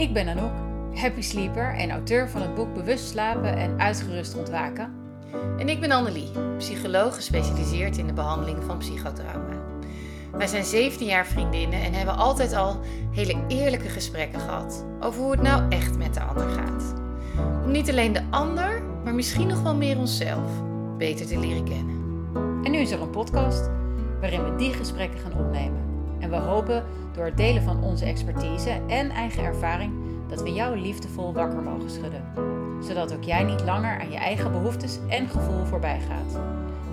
Ik ben Anouk, happy sleeper en auteur van het boek Bewust slapen en uitgerust ontwaken. En ik ben Annelie, psycholoog gespecialiseerd in de behandeling van psychotrauma. Wij zijn 17 jaar vriendinnen en hebben altijd al hele eerlijke gesprekken gehad over hoe het nou echt met de ander gaat. Om niet alleen de ander, maar misschien nog wel meer onszelf beter te leren kennen. En nu is er een podcast waarin we die gesprekken gaan opnemen. En we hopen door het delen van onze expertise en eigen ervaring dat we jou liefdevol wakker mogen schudden. Zodat ook jij niet langer aan je eigen behoeftes en gevoel voorbij gaat.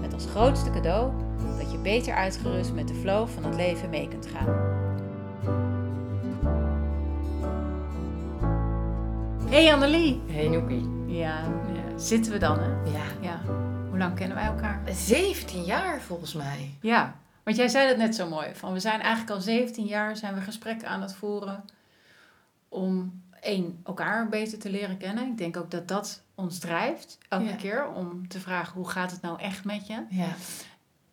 Met als grootste cadeau dat je beter uitgerust met de flow van het leven mee kunt gaan. Hey Annelie! Hey Noekie. Ja, zitten we dan hè? Ja, Ja. Hoe lang kennen wij elkaar? 17 jaar volgens mij. Ja, want jij zei dat net zo mooi. Van we zijn eigenlijk al 17 jaar zijn we gesprekken aan het voeren om één elkaar beter te leren kennen. Ik denk ook dat dat ons drijft elke Ja. keer om te vragen hoe gaat het nou echt met je. Ja,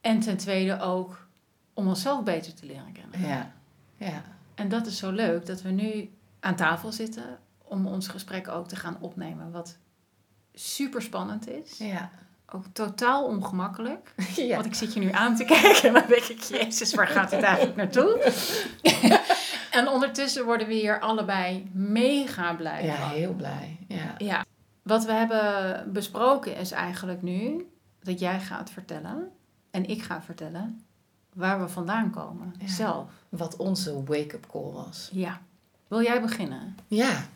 En ten tweede ook om onszelf beter te leren kennen. ja, ja. En dat is zo leuk dat we nu aan tafel zitten om ons gesprek ook te gaan opnemen. Wat super spannend is. Ja. Ook totaal ongemakkelijk. ja. Want ik zit je nu aan te kijken en dan denk ik, jezus, waar gaat dit eigenlijk naartoe? en ondertussen worden we hier allebei mega blij Ja, van. heel blij. Ja. Ja. Wat we hebben besproken is eigenlijk nu dat jij gaat vertellen en ik ga vertellen waar we vandaan komen. Ja. Zelf. Wat onze wake-up call was. Ja. Wil jij beginnen? Ja.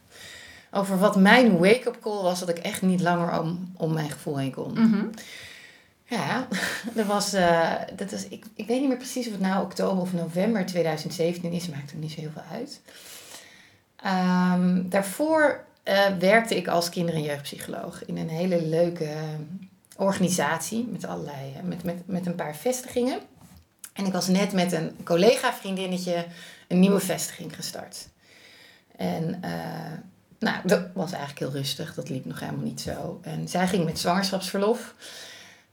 Over wat mijn wake-up call was, dat ik echt niet langer om, om mijn gevoel heen kon. Mhm. Ja, dat was, eh, dat was ik, ik weet niet meer precies of het nou oktober of november 2017 is, maakt er niet zo heel veel uit. Ehm, daarvoor eh, werkte ik als kinder- en jeugdpsycholoog in een hele leuke organisatie met allerlei, eh, met, met, met een paar vestigingen. En ik was net met een collega-vriendinnetje een nieuwe vestiging gestart. En eh, nou, dat was eigenlijk heel rustig, dat liep nog helemaal niet zo. En zij ging met zwangerschapsverlof.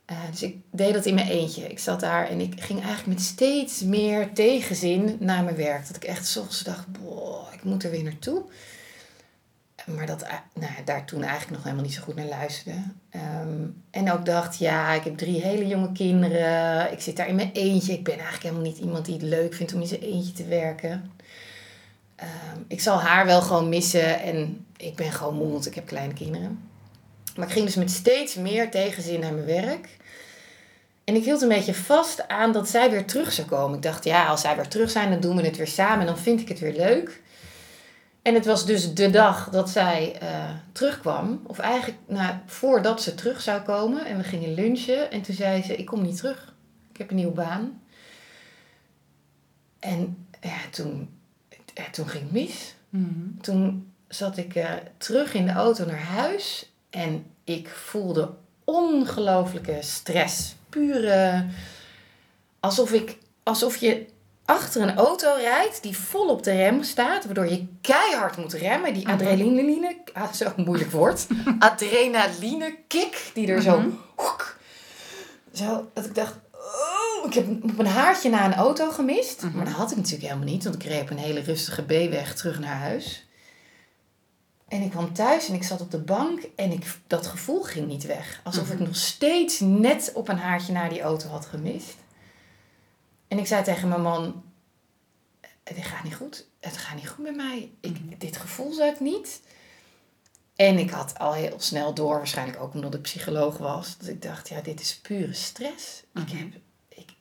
Eh, dus ik deed dat in mijn eentje. Ik zat daar en ik ging eigenlijk met steeds meer tegenzin naar mijn werk. Dat ik echt soms dacht, boah, ik moet er weer naartoe. Maar dat eh, nou, daar toen eigenlijk nog helemaal niet zo goed naar luisterde. Ehm, en ook dacht, ja, ik heb drie hele jonge kinderen. Ik zit daar in mijn eentje. Ik ben eigenlijk helemaal niet iemand die het leuk vindt om in zijn eentje te werken. Ehm, ik zal haar wel gewoon missen en ik ben gewoon moe, want ik heb kleine kinderen. Maar ik ging dus met steeds meer tegenzin naar mijn werk. En ik hield een beetje vast aan dat zij weer terug zou komen. Ik dacht, ja, als zij weer terug zijn, dan doen we het weer samen en dan vind ik het weer leuk. En het was dus de dag dat zij eh, terugkwam. Of eigenlijk nou, voordat ze terug zou komen. En we gingen lunchen. En toen zei ze, ik kom niet terug. Ik heb een nieuwe baan. En ja, toen, ja, toen ging het mis Mhm. toen zat ik eh, terug in de auto naar huis en ik voelde ongelooflijke stress. Pure, alsof, ik, alsof je achter een auto rijdt die vol op de rem staat, waardoor je keihard moet remmen. Die Mhm. adrenaline, ah, zo moeilijk woord, adrenaline kick die er zo, Mhm. hoek, zo, dat ik dacht, ik heb op een haartje na een auto gemist. Mhm. Maar dat had ik natuurlijk helemaal niet, want ik reed op een hele rustige B-weg terug naar huis. En ik kwam thuis en ik zat op de bank en ik, dat gevoel ging niet weg. Alsof ik Mhm. nog steeds net op een haartje naar die auto had gemist. En ik zei tegen mijn man, het gaat niet goed. Het gaat niet goed met mij. Ik, Mhm. Dit gevoel zou ik niet. En ik had al heel snel door, waarschijnlijk ook omdat ik psycholoog was, dat ik dacht, ja, dit is pure stress. Ik, heb,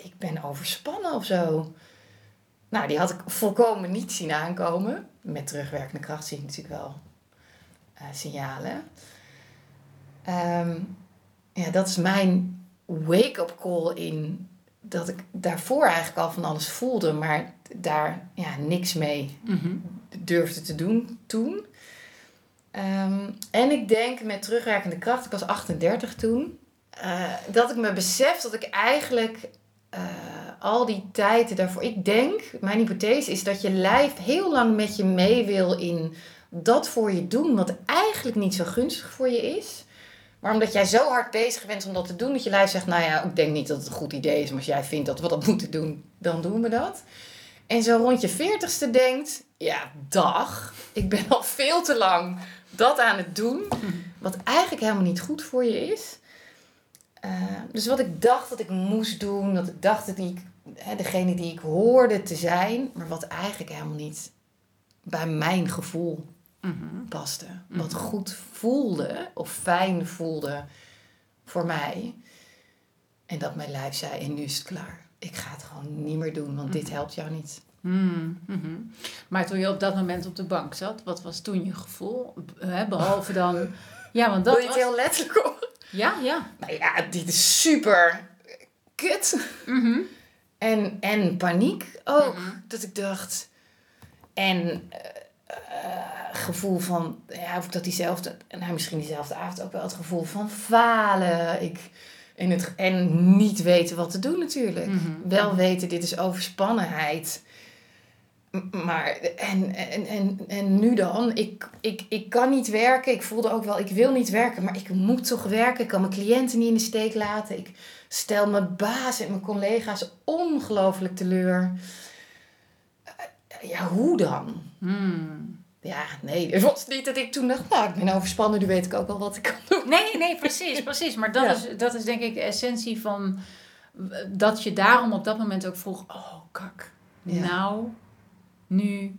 ik, ben overspannen of zo. Nou, die had ik volkomen niet zien aankomen. Met terugwerkende kracht zie ik natuurlijk wel eh, signalen. Ehm, ja, dat is mijn wake-up call in dat ik daarvoor eigenlijk al van alles voelde, maar daar ja, niks mee Mhm. durfde te doen toen. Ehm, en ik denk met terugwerkende kracht, ik was 38 toen, eh, dat ik me besef dat ik eigenlijk eh, al die tijden daarvoor. Ik denk, mijn hypothese is dat je lijf heel lang met je mee wil in dat voor je doen, wat eigenlijk niet zo gunstig voor je is. Maar omdat jij zo hard bezig bent om dat te doen, dat je lijf zegt, nou ja, ik denk niet dat het een goed idee is, maar als jij vindt dat we dat moeten doen, dan doen we dat. En zo rond je veertigste denkt, ja, dag. Ik ben al veel te lang dat aan het doen. Wat eigenlijk helemaal niet goed voor je is. Eh, dus wat ik dacht dat ik moest doen, dat ik dacht dat ik hè, degene die ik hoorde te zijn, maar wat eigenlijk helemaal niet bij mijn gevoel Mhm. paste. Wat goed voelde of fijn voelde voor mij. En dat mijn lijf zei, en nu is het klaar. Ik ga het gewoon niet meer doen, want dit helpt jou niet. Mm, mhm. Maar toen je op dat moment op de bank zat, wat was toen je gevoel? Behalve dan. Ja, want dat Wil je het was... heel letterlijk? Ja, ja. Nou ja, dit is super kut. Mhm. En, en paniek ook. Mhm. Dat ik dacht. En eh, eh, gevoel van. Ja, of ik dat diezelfde. Nou, misschien diezelfde avond ook wel het gevoel van falen. Ik, en, het, en niet weten wat te doen natuurlijk. Mhm. Wel weten, dit is overspannenheid. Maar, en, en, en, en nu dan? Ik, ik, ik kan niet werken. Ik voelde ook wel, ik wil niet werken, maar ik moet toch werken. Ik kan mijn cliënten niet in de steek laten. Ik stel mijn baas en mijn collega's ongelooflijk teleur. Ja, hoe dan? Hmm. Ja, nee, het was niet dat ik toen dacht, nou, ik ben overspannen, nu weet ik ook wel wat ik kan doen. Nee, nee, precies, precies. Maar dat, Ja. is, dat is denk ik de essentie van eh, dat je daarom op dat moment ook vroeg: oh, kak. Ja. Nou, nu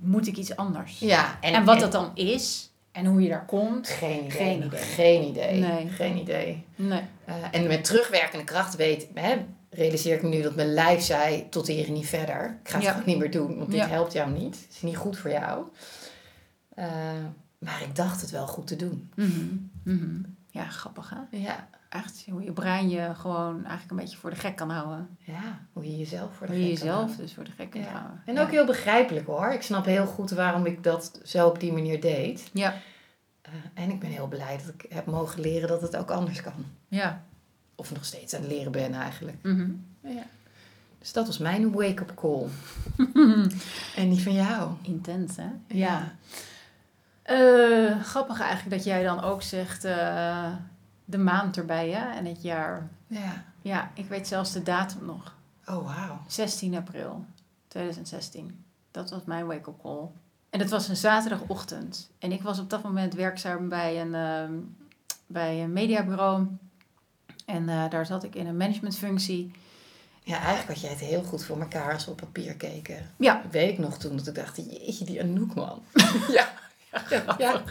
moet ik iets anders. Ja, En, wat dat dan is en hoe je daar komt. Geen idee. Geen idee. Geen idee. Nee. Geen idee. Nee. Eh, en met terugwerkende kracht weet, hè, realiseer ik me nu dat mijn lijf zei tot hier en niet verder. Ik ga het Ja. gewoon niet meer doen, want dit Ja. helpt jou niet. Het is niet goed voor jou. Eh, maar ik dacht het wel goed te doen. Mhm. Mhm. Ja, grappig hè? Ja. Echt hoe je brein je gewoon eigenlijk een beetje voor de gek kan houden. ja, hoe je jezelf voor de Hoe je gek kan jezelf houden. dus voor de gek kan Ja. houden. En Ja. ook heel begrijpelijk hoor. Ik snap heel goed waarom ik dat zo op die manier deed. Ja, Eh, en ik ben heel blij dat ik heb mogen leren dat het ook anders kan. ja. Of nog steeds aan het leren ben eigenlijk. Mhm. Ja. Dus dat was mijn wake-up call. en die van jou. Intens hè? Ja. Eh, grappig eigenlijk dat jij dan ook zegt eh, de maand erbij hè? en het jaar. Ja. Ja, ik weet zelfs de datum nog. Oh, wauw. 16 april 2016. Dat was mijn wake-up call. En het was een zaterdagochtend. En ik was op dat moment werkzaam bij een, ehm, bij een mediabureau. En eh, daar zat ik in een managementfunctie. Ja, eigenlijk had jij het heel goed voor elkaar als we op papier keken. Ja. Weet ik nog toen dat ik dacht, jeetje, die Anouk man. ja. Ja. ja.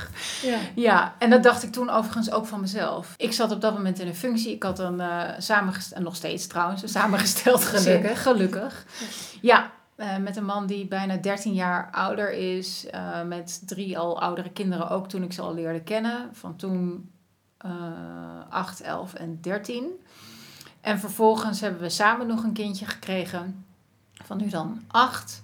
ja. Ja, en dat dacht ik toen overigens ook van mezelf. Ik zat op dat moment in een functie. Ik had een uh, samengesteld, en nog steeds trouwens, een samengesteld gezin. Gelukkig. Gelukkig. Ja, uh, met een man die bijna 13 jaar ouder is. Uh, met drie al oudere kinderen ook toen ik ze al leerde kennen. Van toen uh, 8, 11 en 13. En vervolgens hebben we samen nog een kindje gekregen. Van nu dan 8.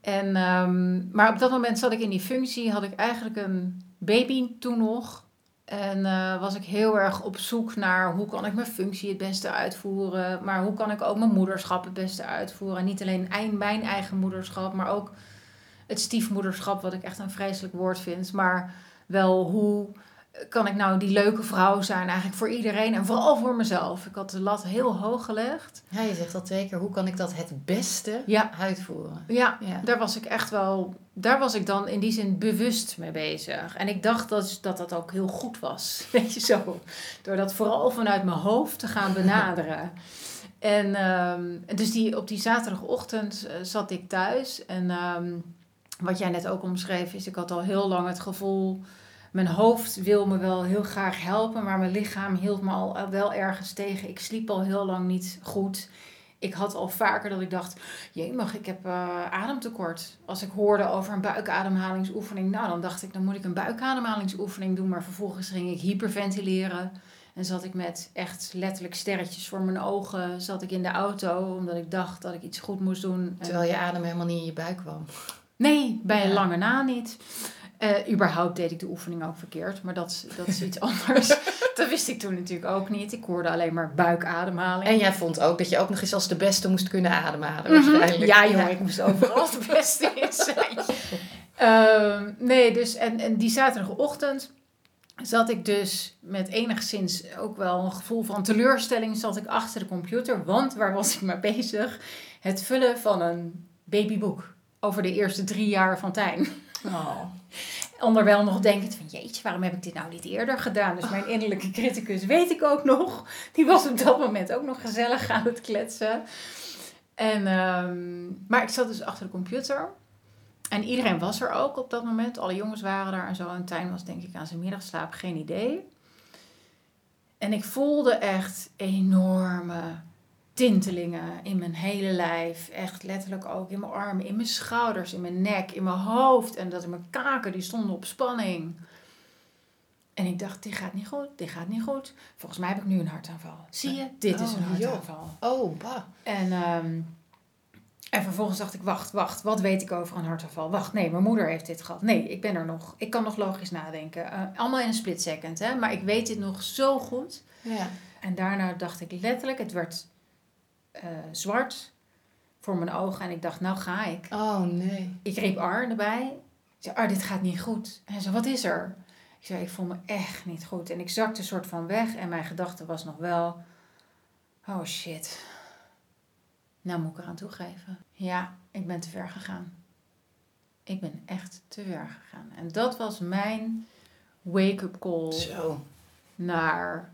En, um, maar op dat moment zat ik in die functie, had ik eigenlijk een baby toen nog. En uh, was ik heel erg op zoek naar hoe kan ik mijn functie het beste uitvoeren. Maar hoe kan ik ook mijn moederschap het beste uitvoeren. En niet alleen mijn eigen moederschap, maar ook het stiefmoederschap, wat ik echt een vreselijk woord vind. Maar wel hoe kan ik nou die leuke vrouw zijn eigenlijk voor iedereen en vooral voor mezelf. Ik had de lat heel hoog gelegd. Ja, je zegt al twee keer, hoe kan ik dat het beste ja. uitvoeren? Ja, ja, daar was ik echt wel, daar was ik dan in die zin bewust mee bezig. En ik dacht dat dat, dat ook heel goed was, weet je zo. Door dat vooral vanuit mijn hoofd te gaan benaderen. en um, dus die, op die zaterdagochtend uh, zat ik thuis en um, wat jij net ook omschreef is, ik had al heel lang het gevoel mijn hoofd wil me wel heel graag helpen, maar mijn lichaam hield me al wel ergens tegen. Ik sliep al heel lang niet goed. Ik had al vaker dat ik dacht, jemig, ik heb uh, ademtekort. Als ik hoorde over een buikademhalingsoefening, nou dan dacht ik, dan moet ik een buikademhalingsoefening doen. Maar vervolgens ging ik hyperventileren. En zat ik met echt letterlijk sterretjes voor mijn ogen, zat ik in de auto, omdat ik dacht dat ik iets goed moest doen. Terwijl je adem helemaal niet in je buik kwam. Nee, bij een lange na niet. Uh, überhaupt deed ik de oefening ook verkeerd, maar dat, dat is iets anders. dat wist ik toen natuurlijk ook niet. Ik hoorde alleen maar buikademhaling. En jij vond ook dat je ook nog eens als de beste moest kunnen ademhalen. Mm -hmm. Ja, joh, ik moest overal de beste in zijn. uh, nee, dus en, en die zaterdagochtend zat ik dus met enigszins ook wel een gevoel van teleurstelling zat ik achter de computer. Want waar was ik mee bezig? Het vullen van een babyboek. over de eerste drie jaar van Tijn. Oh. Onderwijl nog denkend van jeetje, waarom heb ik dit nou niet eerder gedaan? Dus mijn innerlijke criticus weet ik ook nog. Die was op dat moment ook nog gezellig aan het kletsen. En, ehm, maar ik zat dus achter de computer. En iedereen was er ook op dat moment. Alle jongens waren daar en zo. En Tijn was denk ik aan zijn middagslaap, geen idee. En ik voelde echt enorme tintelingen in mijn hele lijf. Echt letterlijk ook in mijn armen, in mijn schouders, in mijn nek, in mijn hoofd. En dat in mijn kaken, die stonden op spanning. En ik dacht, dit gaat niet goed, dit gaat niet goed. Volgens mij heb ik nu een hartaanval. Zie je, dit is Oh, een joh. hartaanval. Oh, bah. En, ehm, en vervolgens dacht ik, wacht, wacht, wat weet ik over een hartaanval? Wacht, nee, mijn moeder heeft dit gehad. Nee, ik ben er nog. Ik kan nog logisch nadenken. Eh, allemaal in een split second, hè. Maar ik weet dit nog zo goed. Ja. En daarna dacht ik letterlijk, het werd eh, zwart voor mijn ogen. En ik dacht, nou ga ik. Oh, nee. Ik riep Ar erbij. Ik zei, Ar, dit gaat niet goed. En hij zei, wat is er? Ik zei, ik voel me echt niet goed. En ik zakte een soort van weg. En mijn gedachte was nog wel, oh shit. Nou moet ik eraan toegeven. Ja, ik ben te ver gegaan. Ik ben echt te ver gegaan. En dat was mijn wake-up call Zo. naar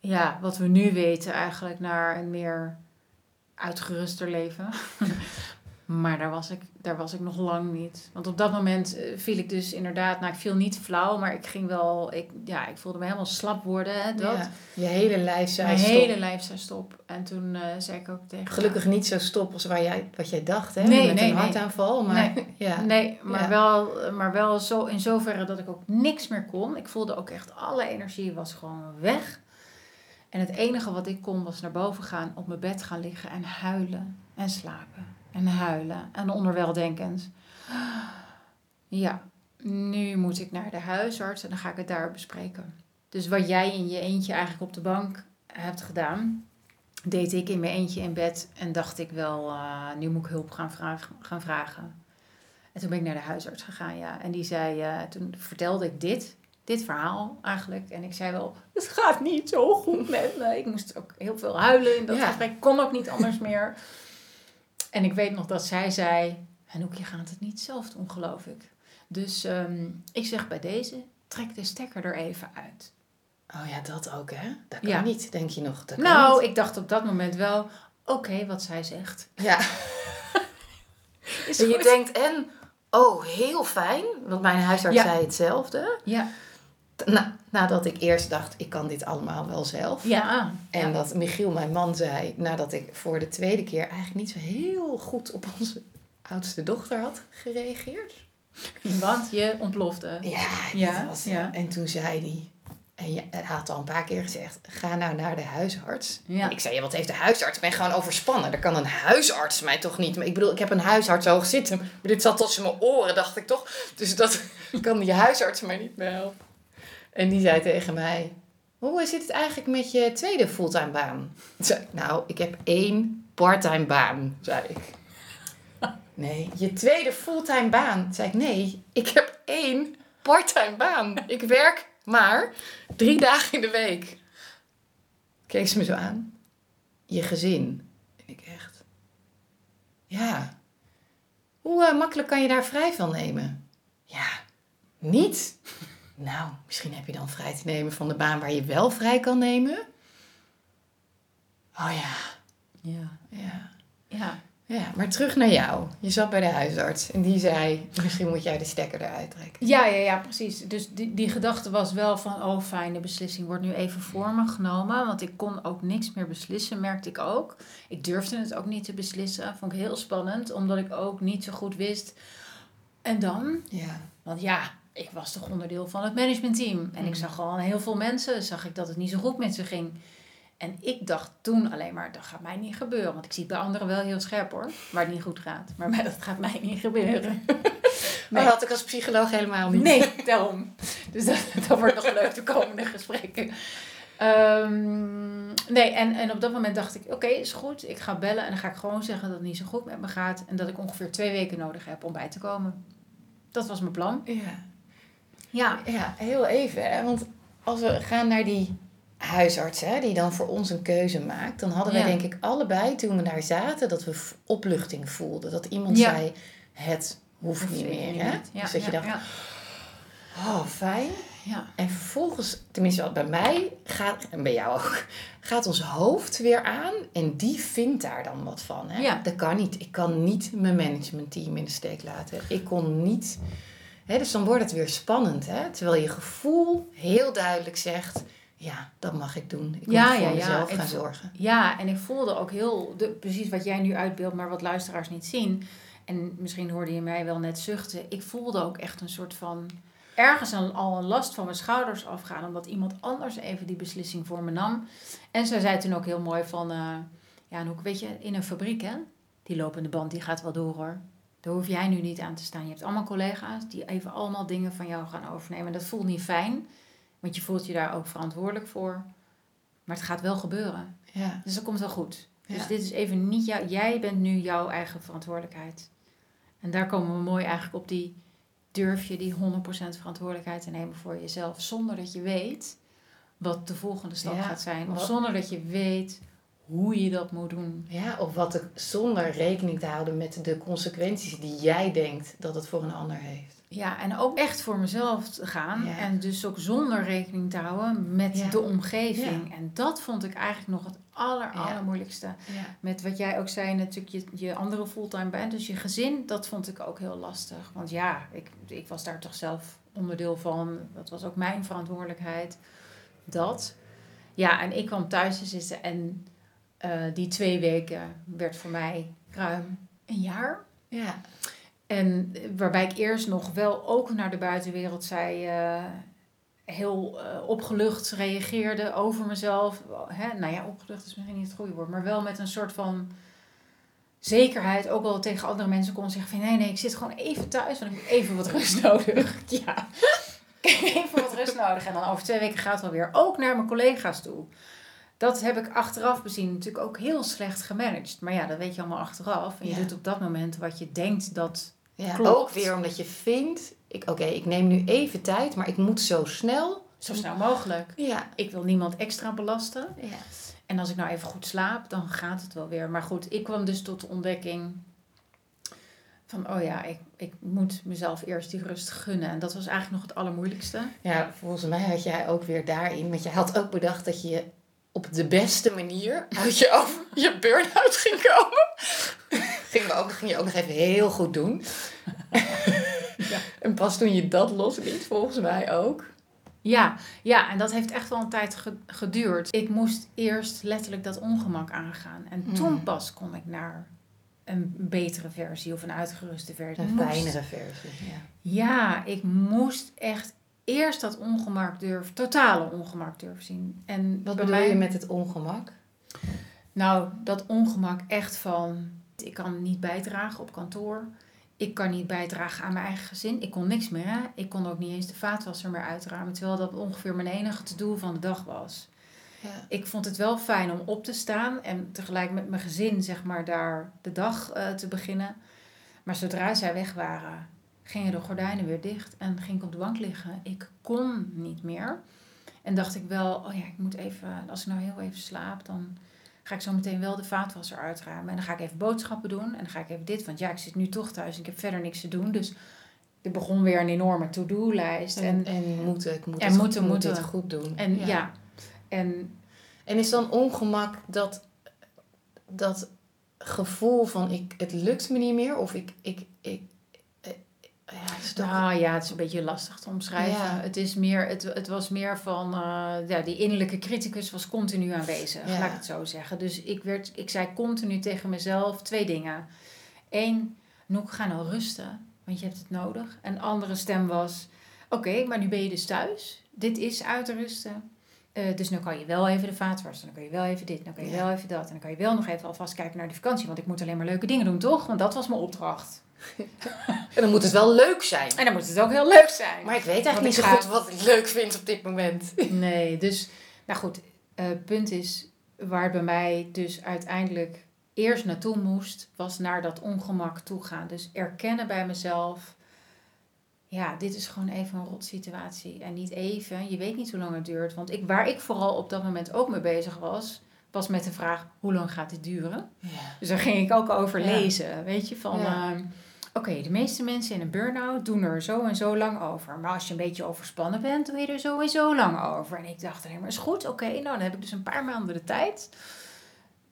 ja, wat we nu weten eigenlijk naar een meer uitgeruster leven. maar daar was, ik, daar was ik nog lang niet. Want op dat moment eh, viel ik dus inderdaad, nou ik viel niet flauw, maar ik ging wel, ik, ja, ik voelde me helemaal slap worden. Hè, dat. Ja. Je hele lijf zei Mijn stop. hele lijf zei stop. En toen eh, zei ik ook tegen Gelukkig niet zo stop als waar jij, wat jij dacht, hè? Nee, Met nee, een nee. hartaanval. Maar Nee. ja. Nee, maar Ja. wel, maar wel zo, in zoverre dat ik ook niks meer kon. Ik voelde ook echt, alle energie was gewoon weg. En het enige wat ik kon was naar boven gaan, op mijn bed gaan liggen en huilen en slapen. En huilen en onderwel denkend. Ja, nu moet ik naar de huisarts en dan ga ik het daar bespreken. Dus wat jij in je eentje eigenlijk op de bank hebt gedaan, deed ik in mijn eentje in bed en dacht ik wel, eh, nu moet ik hulp gaan, vragen gaan vragen. En toen ben ik naar de huisarts gegaan, ja. En die zei, eh, toen vertelde ik dit, dit verhaal eigenlijk. En ik zei wel, het gaat niet zo goed met me. Ik moest ook heel veel huilen in dat Ja. gesprek. kon ook niet anders meer. En ik weet nog dat zij zei, Anouk, je gaat het niet zelf doen, geloof ik. Dus ehm, ik zeg bij deze, trek de stekker er even uit. Oh ja, dat ook, hè? Dat kan Ja. niet, denk je nog. Dat Nou, niet. ik dacht op dat moment wel, oké, wat zij zegt. Ja. En je denkt, en, oh, heel fijn. Want mijn huisarts Ja. zei hetzelfde. Ja, Na, nadat ik eerst dacht, ik kan dit allemaal wel zelf. ja. En dat Michiel, mijn man, zei, nadat ik voor de tweede keer eigenlijk niet zo heel goed op onze oudste dochter had gereageerd. Want je ontplofte. Ja, Ja, dat was, ja. En toen zei hij, en ja, hij had al een paar keer gezegd, ga nou naar de huisarts. Ja. Ik zei, ja, wat heeft de huisarts? Ik ben gewoon overspannen. Dan kan een huisarts mij toch niet. Maar ik bedoel, ik heb een huisarts hoog zitten. Maar dit zat tussen mijn oren, dacht ik toch. Dus dat kan die huisarts mij niet meer helpen. En die zei tegen mij, hoe zit het eigenlijk met je tweede fulltime baan? Zei nou, ik heb één parttime baan, zei ik. Nee, je tweede fulltime baan. Zei ik, nee, ik heb één parttime baan. Ik werk maar drie dagen in de week. Keek ze me zo aan. Je gezin. En ik echt. Ja. Hoe eh, makkelijk kan je daar vrij van nemen? Ja, niet. Nou, misschien heb je dan vrij te nemen van de baan waar je wel vrij kan nemen. Oh ja, Ja. ja. Ja. Ja, maar terug naar jou. Je zat bij de huisarts en die zei: Misschien moet jij de stekker eruit trekken. Ja, ja, ja, precies. Dus die, die gedachte was wel van, oh fijn, de beslissing wordt nu even voor me genomen. Want ik kon ook niks meer beslissen, merkte ik ook. Ik durfde het ook niet te beslissen. Vond ik heel spannend, omdat ik ook niet zo goed wist. En dan? Ja. Want ja, ik was toch onderdeel van het managementteam. En ik Mm. zag gewoon heel veel mensen, zag ik dat het niet zo goed met ze ging. En ik dacht toen alleen maar, dat gaat mij niet gebeuren. Want ik zie het bij anderen wel heel scherp hoor, waar het niet goed gaat. Maar mij- dat gaat mij niet gebeuren. Maar dat had ik als psycholoog helemaal niet. Nee, daarom. Dus dat, dat wordt nog leuk de komende gesprekken. Ehm, nee, en, en op dat moment dacht ik, oké, is goed. Ik ga bellen en dan ga ik gewoon zeggen dat het niet zo goed met me gaat. En dat ik ongeveer twee weken nodig heb om bij te komen. Dat was mijn plan. Ja. Ja. ja, heel even. Hè? Want als we gaan naar die huisarts, hè, die dan voor ons een keuze maakt, dan hadden wij Ja. denk ik allebei toen we daar zaten dat we opluchting voelden. Dat iemand Ja. zei: het hoeft niet meer. Hè? Ja, dus dat je dacht, oh fijn. ja. En vervolgens, tenminste wat bij mij gaat, en bij jou ook, gaat ons hoofd weer aan en die vindt daar dan wat van. Hè? Ja. Dat kan niet. Ik kan niet mijn managementteam in de steek laten. Ik kon niet. Dus dan wordt het weer spannend. Hè? Terwijl je gevoel heel duidelijk zegt: ja, dat mag ik doen. Ik moet Ja, voor ja, ja. mezelf gaan zorgen. Ja, en ik voelde ook heel, de, precies wat jij nu uitbeeldt, maar wat luisteraars niet zien. En misschien hoorde je mij wel net zuchten. Ik voelde ook echt een soort van, ergens een, al een last van mijn schouders afgaan. Omdat iemand anders even die beslissing voor me nam. En zij zei toen ook heel mooi van, eh, ja, en ook weet je, in een fabriek hè, die lopende band die gaat wel door hoor. Daar hoef jij nu niet aan te staan. Je hebt allemaal collega's die even allemaal dingen van jou gaan overnemen. En dat voelt niet fijn, want je voelt je daar ook verantwoordelijk voor. Maar het gaat wel gebeuren. Ja. Dus dat komt wel goed. Dus Ja. dit is even niet jou. Jij bent nu jouw eigen verantwoordelijkheid. En daar komen we mooi eigenlijk op die. Durf je die 100% verantwoordelijkheid te nemen voor jezelf. Zonder dat je weet wat de volgende stap Ja, gaat zijn. Of zonder dat je weet hoe je dat moet doen. ja, of wat er zonder rekening te houden met de consequenties die jij denkt dat het voor een ander heeft. Ja, en ook echt voor mezelf te gaan. Ja. En dus ook zonder rekening te houden met Ja. de omgeving. En dat vond ik eigenlijk nog het aller, allermoeilijkste. Met wat jij ook zei, natuurlijk je, je andere fulltime baan. Dus je gezin, dat vond ik ook heel lastig. Want ja, ik, ik was daar toch zelf onderdeel van. Dat was ook mijn verantwoordelijkheid. Dat. Ja, en ik kwam thuis te zitten en die twee weken werd voor mij ruim een jaar. Ja. En eh, waarbij ik eerst nog wel ook naar de buitenwereld zei, eh, heel eh, opgelucht reageerde over mezelf. Hè? Nou ja, opgelucht is misschien niet het goede woord, maar wel met een soort van zekerheid. Ook wel tegen andere mensen kon zeggen van nee, nee, ik zit gewoon even thuis, want ik heb even wat rust nodig. Ja, ik heb even wat rust nodig. En dan over twee weken gaat het wel weer. Ook naar mijn collega's toe. Dat heb ik achteraf bezien natuurlijk ook heel slecht gemanaged. Maar ja, dat weet je allemaal achteraf. En je Ja. doet op dat moment wat je denkt dat Ja, Klopt. ook weer omdat je vindt, oké, ik neem nu even tijd, maar ik moet zo snel. zo snel mogelijk. Ja. Ik wil niemand extra belasten. ja. En als ik nou even goed slaap, dan gaat het wel weer. Maar goed, ik kwam dus tot de ontdekking van, oh ja, ik, ik moet mezelf eerst die rust gunnen. En dat was eigenlijk nog het allermoeilijkste. Ja, volgens mij had jij ook weer daarin, want je had ook bedacht dat je op de beste manier uit je, over, je burn-out ging komen. ging, ook, ging je ook nog even heel goed doen. Ja. En pas toen je dat losliet, volgens mij ook. Ja, ja, en dat heeft echt wel een tijd ge- geduurd. Ik moest eerst letterlijk dat ongemak aangaan. En toen Mm. pas kon ik naar een betere versie of een uitgeruste versie. Een fijnere versie. Ja. Ja, ik moest echt eerst dat ongemak durven, totale ongemak durven zien. En Wat bedoel mij, je met het ongemak? Nou, dat ongemak echt van, ik kan niet bijdragen op kantoor. Ik kan niet bijdragen aan mijn eigen gezin. Ik kon niks meer. Hè? Ik kon ook niet eens de vaatwasser meer uitruimen. Terwijl dat ongeveer mijn enige to-do van de dag was. Ja. Ik vond het wel fijn om op te staan en tegelijk met mijn gezin, zeg maar, daar de dag eh, te beginnen. Maar zodra zij weg waren, gingen de gordijnen weer dicht en ging ik op de bank liggen. Ik kon niet meer. En dacht ik wel, oh ja, ik moet even, als ik nou heel even slaap, dan ga ik zo meteen wel de vaatwasser uitruimen. En dan ga ik even boodschappen doen en dan ga ik even dit, want ja, ik zit nu toch thuis en ik heb verder niks te doen. Dus er begon weer een enorme to-do-lijst. En, En, en moeten, ik moet, en het, moeten, moet dit goed doen. en ja. en En is dan ongemak dat, dat gevoel van ik, het lukt me niet meer? Of ik, ik, ik, ja, het is toch... Nou ja, het is een beetje lastig te omschrijven. Ja. Het, is meer, het, het was meer van, eh, ja, die innerlijke criticus was continu aanwezig, Ja. laat ik het zo zeggen. Dus ik, werd, ik zei continu tegen mezelf twee dingen. Eén, Noek, ga nou rusten, want je hebt het nodig. En de andere stem was, oké, maar nu ben je dus thuis. Dit is uitrusten. Eh, dus nu kan je wel even de vaat wassen, dan kan je wel even dit, dan kan je Ja. wel even dat. En dan kan je wel nog even alvast kijken naar de vakantie, want ik moet alleen maar leuke dingen doen, toch? Want dat was mijn opdracht. En dan moet het wel leuk zijn. En dan moet het ook heel leuk zijn. Maar ik weet eigenlijk niet zo ga- goed wat ik leuk vind op dit moment. Nee, dus, nou goed, eh, punt is waar het bij mij dus uiteindelijk eerst naartoe moest, was naar dat ongemak toe gaan. Dus erkennen bij mezelf, ja, dit is gewoon even een rot situatie. En niet even, je weet niet hoe lang het duurt. Want ik, waar ik vooral op dat moment ook mee bezig was, was met de vraag, hoe lang gaat dit duren? Ja. Dus daar ging ik ook over Ja. lezen, weet je, van... Ja. ehm, oké, de meeste mensen in een burn-out doen er zo en zo lang over. Maar als je een beetje overspannen bent, doe je er zo en zo lang over. En ik dacht alleen maar, is goed, oké, nou dan heb ik dus een paar maanden de tijd.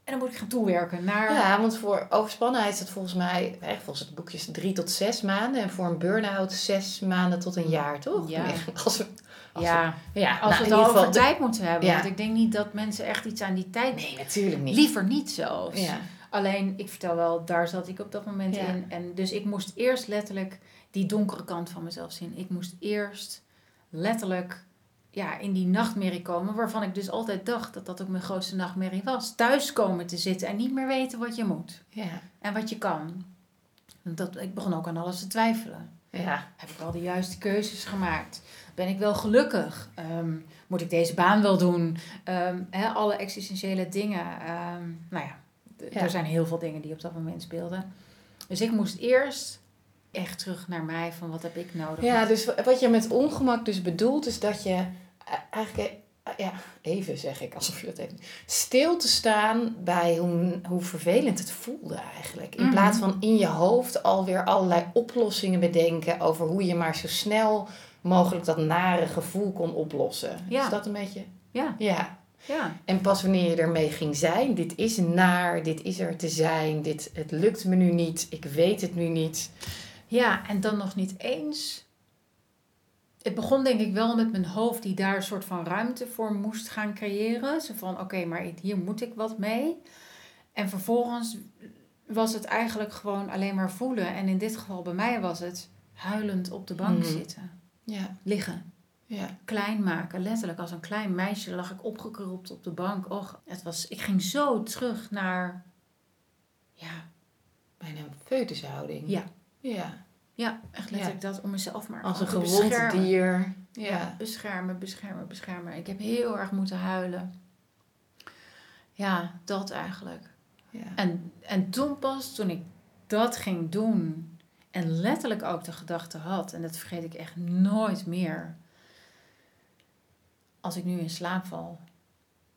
En dan moet ik gaan toewerken naar... Ja, want voor overspannenheid is het volgens mij, echt volgens het boekje, drie tot zes maanden. En voor een burn-out zes maanden tot een jaar, toch? Ja. Als we, als ja, we- ja als nou, we het al over de- tijd moeten hebben. Ja. Want ik denk niet dat mensen echt iets aan die tijd... Nee, natuurlijk niet. Liever niet zelfs. Ja. Alleen, ik vertel wel, daar zat ik op dat moment Ja. in. En dus ik moest eerst letterlijk die donkere kant van mezelf zien. Ik moest eerst letterlijk ja, in die nachtmerrie komen. Waarvan ik dus altijd dacht dat dat ook mijn grootste nachtmerrie was. Thuis komen te zitten en niet meer weten wat je moet. Ja. En wat je kan. Dat, ik begon ook aan alles te twijfelen. Ja. Heb ik al de juiste keuzes gemaakt? Ben ik wel gelukkig? Ehm, moet ik deze baan wel doen? Ehm, alle existentiële dingen. Ehm, nou ja, Ja. er zijn heel veel dingen die op dat moment speelden. Dus ik moest eerst echt terug naar mij van wat heb ik nodig. Ja, dus wat je met ongemak dus bedoelt, is dat je eh, eigenlijk, eh, ja, even zeg ik alsof je dat even. Stil te staan bij hoe, hoe vervelend het voelde eigenlijk. In Mhm. plaats van in je hoofd alweer allerlei oplossingen bedenken over hoe je maar zo snel mogelijk dat nare gevoel kon oplossen. Ja. Is dat een beetje? Ja, Ja. Ja. En pas wanneer je ermee ging zijn, dit is naar, dit is er te zijn, dit, het lukt me nu niet, ik weet het nu niet. Ja, en dan nog niet eens. Het begon denk ik wel met mijn hoofd die daar een soort van ruimte voor moest gaan creëren. Zo van, oké, maar hier moet ik wat mee. En vervolgens was het eigenlijk gewoon alleen maar voelen. En in dit geval bij mij was het huilend op de bank Mhm. zitten. Ja, Liggen. Ja. Klein maken. Letterlijk als een klein meisje lag ik opgekropt op de bank. Och, het was, ik ging zo terug naar... Ja, Bijna een foetushouding. Ja. Ja. ja echt letterlijk dat om mezelf maar Als een gewond dier. Ja, Ja. beschermen, beschermen, beschermen. Ik heb heel erg moeten huilen. Ja, dat eigenlijk. Ja. En, en toen pas, toen ik dat ging doen en letterlijk ook de gedachte had, en dat vergeet ik echt nooit meer. Als ik nu in slaap val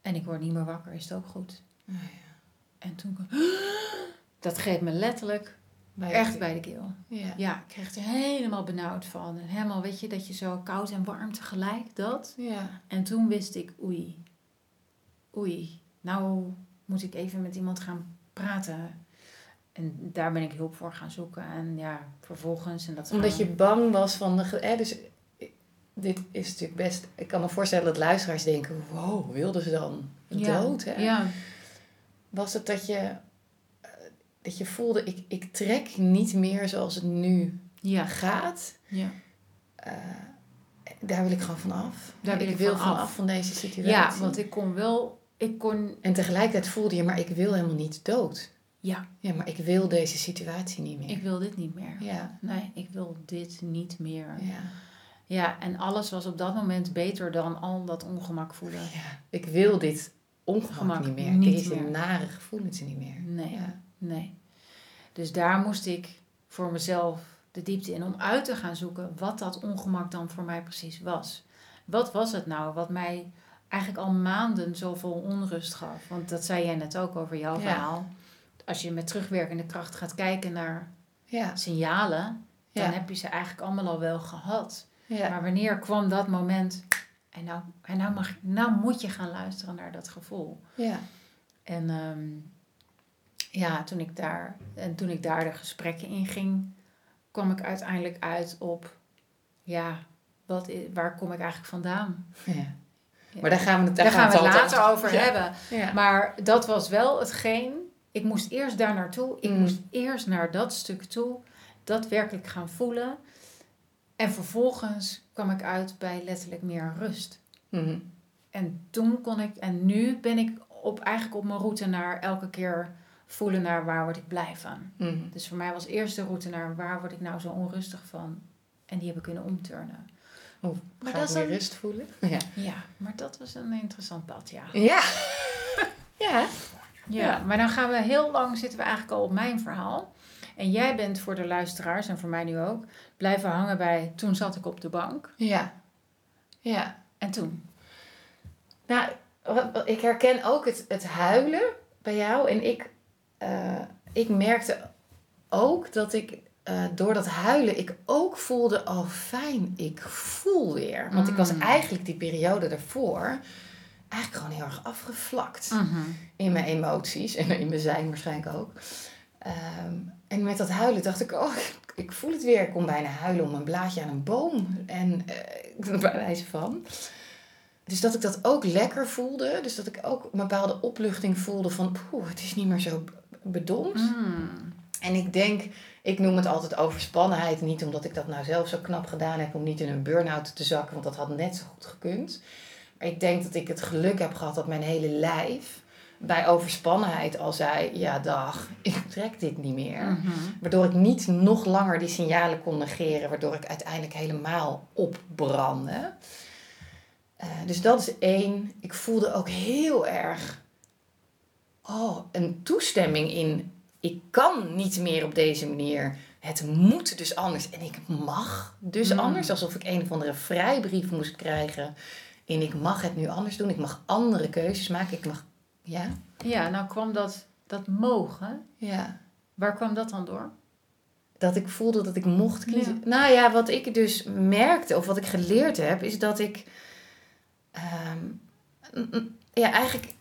en ik word niet meer wakker, is het ook goed. Oh ja. En toen, dat greep me letterlijk Bij echt bij de keel. Ja. Ja, ik kreeg er helemaal benauwd van. En helemaal, weet je, dat je zo koud en warm tegelijk, dat. Ja. En toen wist ik, oei, oei, nou moet ik even met iemand gaan praten. En daar ben ik hulp voor gaan zoeken. En ja, vervolgens. En dat Omdat gaan- je bang was van de... Hè, dus dit is natuurlijk best... Ik kan me voorstellen dat luisteraars denken... Wow, wilden ze dan ja, dood? Hè? Ja, Was het dat je... eh, Dat je voelde, ik, ik trek niet meer zoals het nu ja, gaat. ja. Eh, daar wil ik gewoon van af. Daar wil ik ik wil van van af. af van deze situatie. ja, want ik kon wel, ik kon, En tegelijkertijd voelde je, maar ik wil helemaal niet dood. ja, Ja, maar ik wil deze situatie niet meer. ik wil dit niet meer. Ja, Nee, ik wil dit niet meer. ja, Ja, en alles was op dat moment beter dan al dat ongemak voelen. ja. Ik wil dit ongemak Gemak niet meer. niet deze meer. nare gevoelens niet meer. Nee. Ja. Nee. Dus daar moest ik voor mezelf de diepte in om uit te gaan zoeken wat dat ongemak dan voor mij precies was. Wat was het nou wat mij eigenlijk al maanden zoveel onrust gaf? Want dat zei jij net ook over jouw Ja. verhaal. Als je met terugwerkende kracht gaat kijken naar Ja, signalen, dan heb je ze eigenlijk allemaal al wel gehad. Ja. Maar wanneer kwam dat moment? En nou, en nou, mag, nou moet je gaan luisteren naar dat gevoel. ja. En ehm, ja, toen ik, daar, en toen ik daar de gesprekken in ging, kwam ik uiteindelijk uit op, ja, wat waar kom ik eigenlijk vandaan? ja. Ja. Maar daar gaan we het, Daar gaan we het altijd later over Ja. hebben. Ja. Maar dat was wel hetgeen, ik moest eerst daar naartoe, ik Mm. moest eerst naar dat stuk toe, dat werkelijk gaan voelen. En vervolgens kwam ik uit bij letterlijk meer rust. Mhm. En toen kon ik, en nu ben ik op, eigenlijk op mijn route naar elke keer voelen naar waar word ik blij van. Mhm. Dus voor mij was eerst de route naar waar word ik nou zo onrustig van. En die heb ik kunnen omturnen. Oh, Maar ga dat is rust voelen? Ja. Ja, maar dat was een interessant pad, ja. Ja. ja. Ja, maar dan gaan we heel lang zitten we eigenlijk al op mijn verhaal. En jij bent voor de luisteraars en voor mij nu ook blijven hangen bij toen zat ik op de bank. Ja. Ja. En toen. Nou, ik herken ook het, het huilen bij jou. En ik, eh, ik merkte ook dat ik eh, door dat huilen ik ook voelde, oh fijn, ik voel weer. Want ik was Mm. eigenlijk die periode daarvoor eigenlijk gewoon heel erg afgevlakt Mhm. in mijn emoties en in mijn zijn waarschijnlijk ook. Ehm, en met dat huilen dacht ik, oh, ik, voel het weer. Ik kon bijna huilen om een blaadje aan een boom. En eh bij wijze van. Dus dat ik dat ook lekker voelde. Dus dat ik ook een bepaalde opluchting voelde van, poeh, het is niet meer zo bedompt. Mm. En ik denk, ik noem het altijd overspannenheid. Niet omdat ik dat nou zelf zo knap gedaan heb om niet in een burn-out te zakken, want dat had net zo goed gekund. Maar ik denk dat ik het geluk heb gehad dat mijn hele lijf bij overspannenheid al zei: ja, dag, ik trek dit niet meer. Mhm. Waardoor ik niet nog langer die signalen kon negeren, waardoor ik uiteindelijk helemaal opbrandde. Eh, dus dat is één. Ik voelde ook heel erg oh, een toestemming in. Ik kan niet meer op deze manier. Het moet dus anders. En ik mag dus Mm. anders. Alsof ik een of andere vrijbrief moest krijgen. En ik mag het nu anders doen. Ik mag andere keuzes maken. Ik mag. Ja? Ja, nou kwam dat, dat mogen. Ja. Waar kwam dat dan door? dat ik voelde dat ik mocht kiezen. Nou ja, wat ik dus merkte, of wat ik geleerd heb, is dat ik ehm, ja, eigenlijk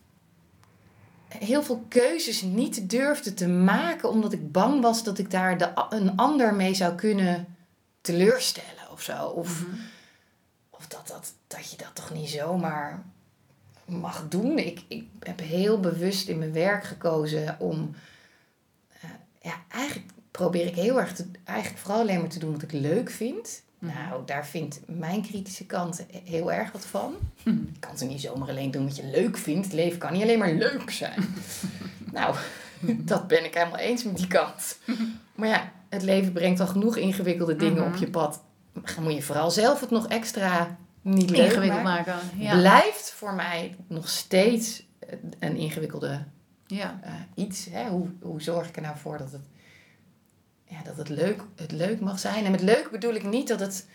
heel veel keuzes niet durfde te maken, omdat ik bang was dat ik daar de, een ander mee zou kunnen teleurstellen of zo. Of, Mhm. of dat, dat, dat je dat toch niet zomaar mag doen. Ik, ik heb heel bewust in mijn werk gekozen om. eh, ja, eigenlijk probeer ik heel erg te. Eigenlijk vooral alleen maar te doen wat ik leuk vind. Mhm. Nou, daar vindt mijn kritische kant heel erg wat van. Mhm. Je kan ze niet zomaar alleen doen wat je leuk vindt. Het leven kan niet alleen maar leuk zijn. nou, dat ben ik helemaal eens met die kant. Maar ja, het leven brengt al genoeg ingewikkelde dingen Mhm. op je pad. Dan moet je vooral zelf het nog extra niet leuk Ingewikkeld maken. maken. Ja. Blijft voor mij nog steeds een ingewikkelde ja. eh, iets. Hè? Hoe, hoe zorg ik er nou voor dat het, ja, dat het, leuk, het leuk mag zijn? En met leuk bedoel ik niet dat het.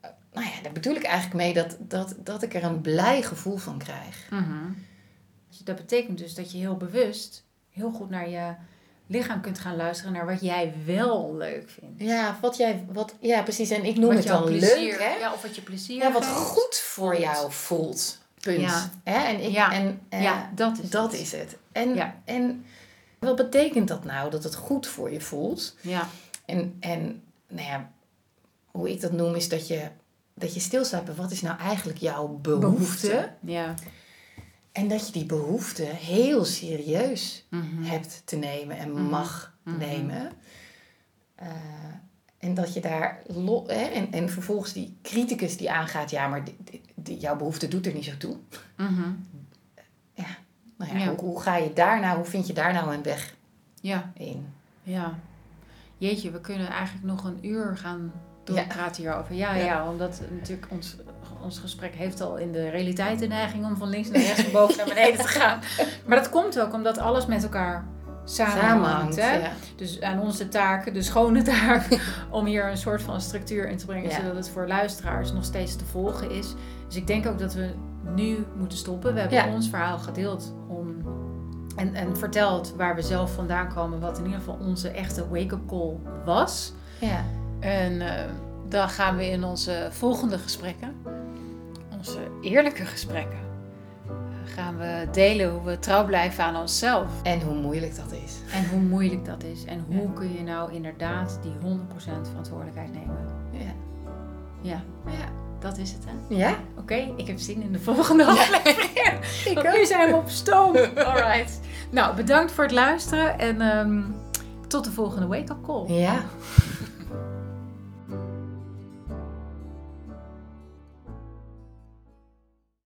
eh, nou ja, daar bedoel ik eigenlijk mee dat, dat, dat ik er een blij gevoel van krijg. Mhm. Dus Dat betekent dus dat je heel bewust heel goed naar je lichaam kunt gaan luisteren naar wat jij wel leuk vindt. Ja, wat jij, wat, ja precies. En ik noem Wat het dan plezier- leuk, hè? Ja, of wat je plezier Ja, wat goed voor jou voelt. Punt. Ja. Hè? En, ik, Ja. en eh, Ja, dat is dat het. is het. En, Ja. en wat betekent dat nou, dat het goed voor je voelt? Ja. En, en nou ja, hoe ik dat noem is dat je, dat je stilstaat bij wat is nou eigenlijk jouw behoefte. Ja. En dat je die behoefte heel serieus Mhm. hebt te nemen en Mhm. mag Mhm. nemen. Eh, en dat je daar... Hè, en, en vervolgens die criticus die aangaat... Ja, maar die, die- die- jouw behoefte doet er niet zo toe. Mhm. Nou ja, Ja. Hoe, hoe ga je daar nou... Hoe vind je daar nou een weg Ja. in? Ja. Jeetje, we kunnen eigenlijk nog een uur gaan Ja. doorpraten hierover. Ja, ja, Ja. omdat natuurlijk ons, ons gesprek heeft al in de realiteit de neiging om van links naar rechts, van boven naar beneden te gaan. Maar dat komt ook omdat alles met elkaar samenhangt. hè? ja. Dus aan onze taak, de schone taak, om hier een soort van structuur in te brengen, Ja. zodat het voor luisteraars nog steeds te volgen is. Dus ik denk ook dat we nu moeten stoppen. We hebben Ja. ons verhaal gedeeld om, en, en verteld waar we zelf vandaan komen, wat in ieder geval onze echte wake-up call was. ja. En eh, dan gaan we in onze volgende gesprekken, onze eerlijke gesprekken, gaan we delen hoe we trouw blijven aan onszelf. En hoe moeilijk dat is. En hoe moeilijk dat is. En hoe Ja. kun je nou inderdaad die 100% verantwoordelijkheid nemen. Ja. Ja, Ja. dat is het hè. Ja? Oké, ik heb zin in de volgende aflevering. Ik Want nu zijn we op stoom. Alright. Nou, bedankt voor het luisteren en ehm, tot de volgende wake-up call. Ja.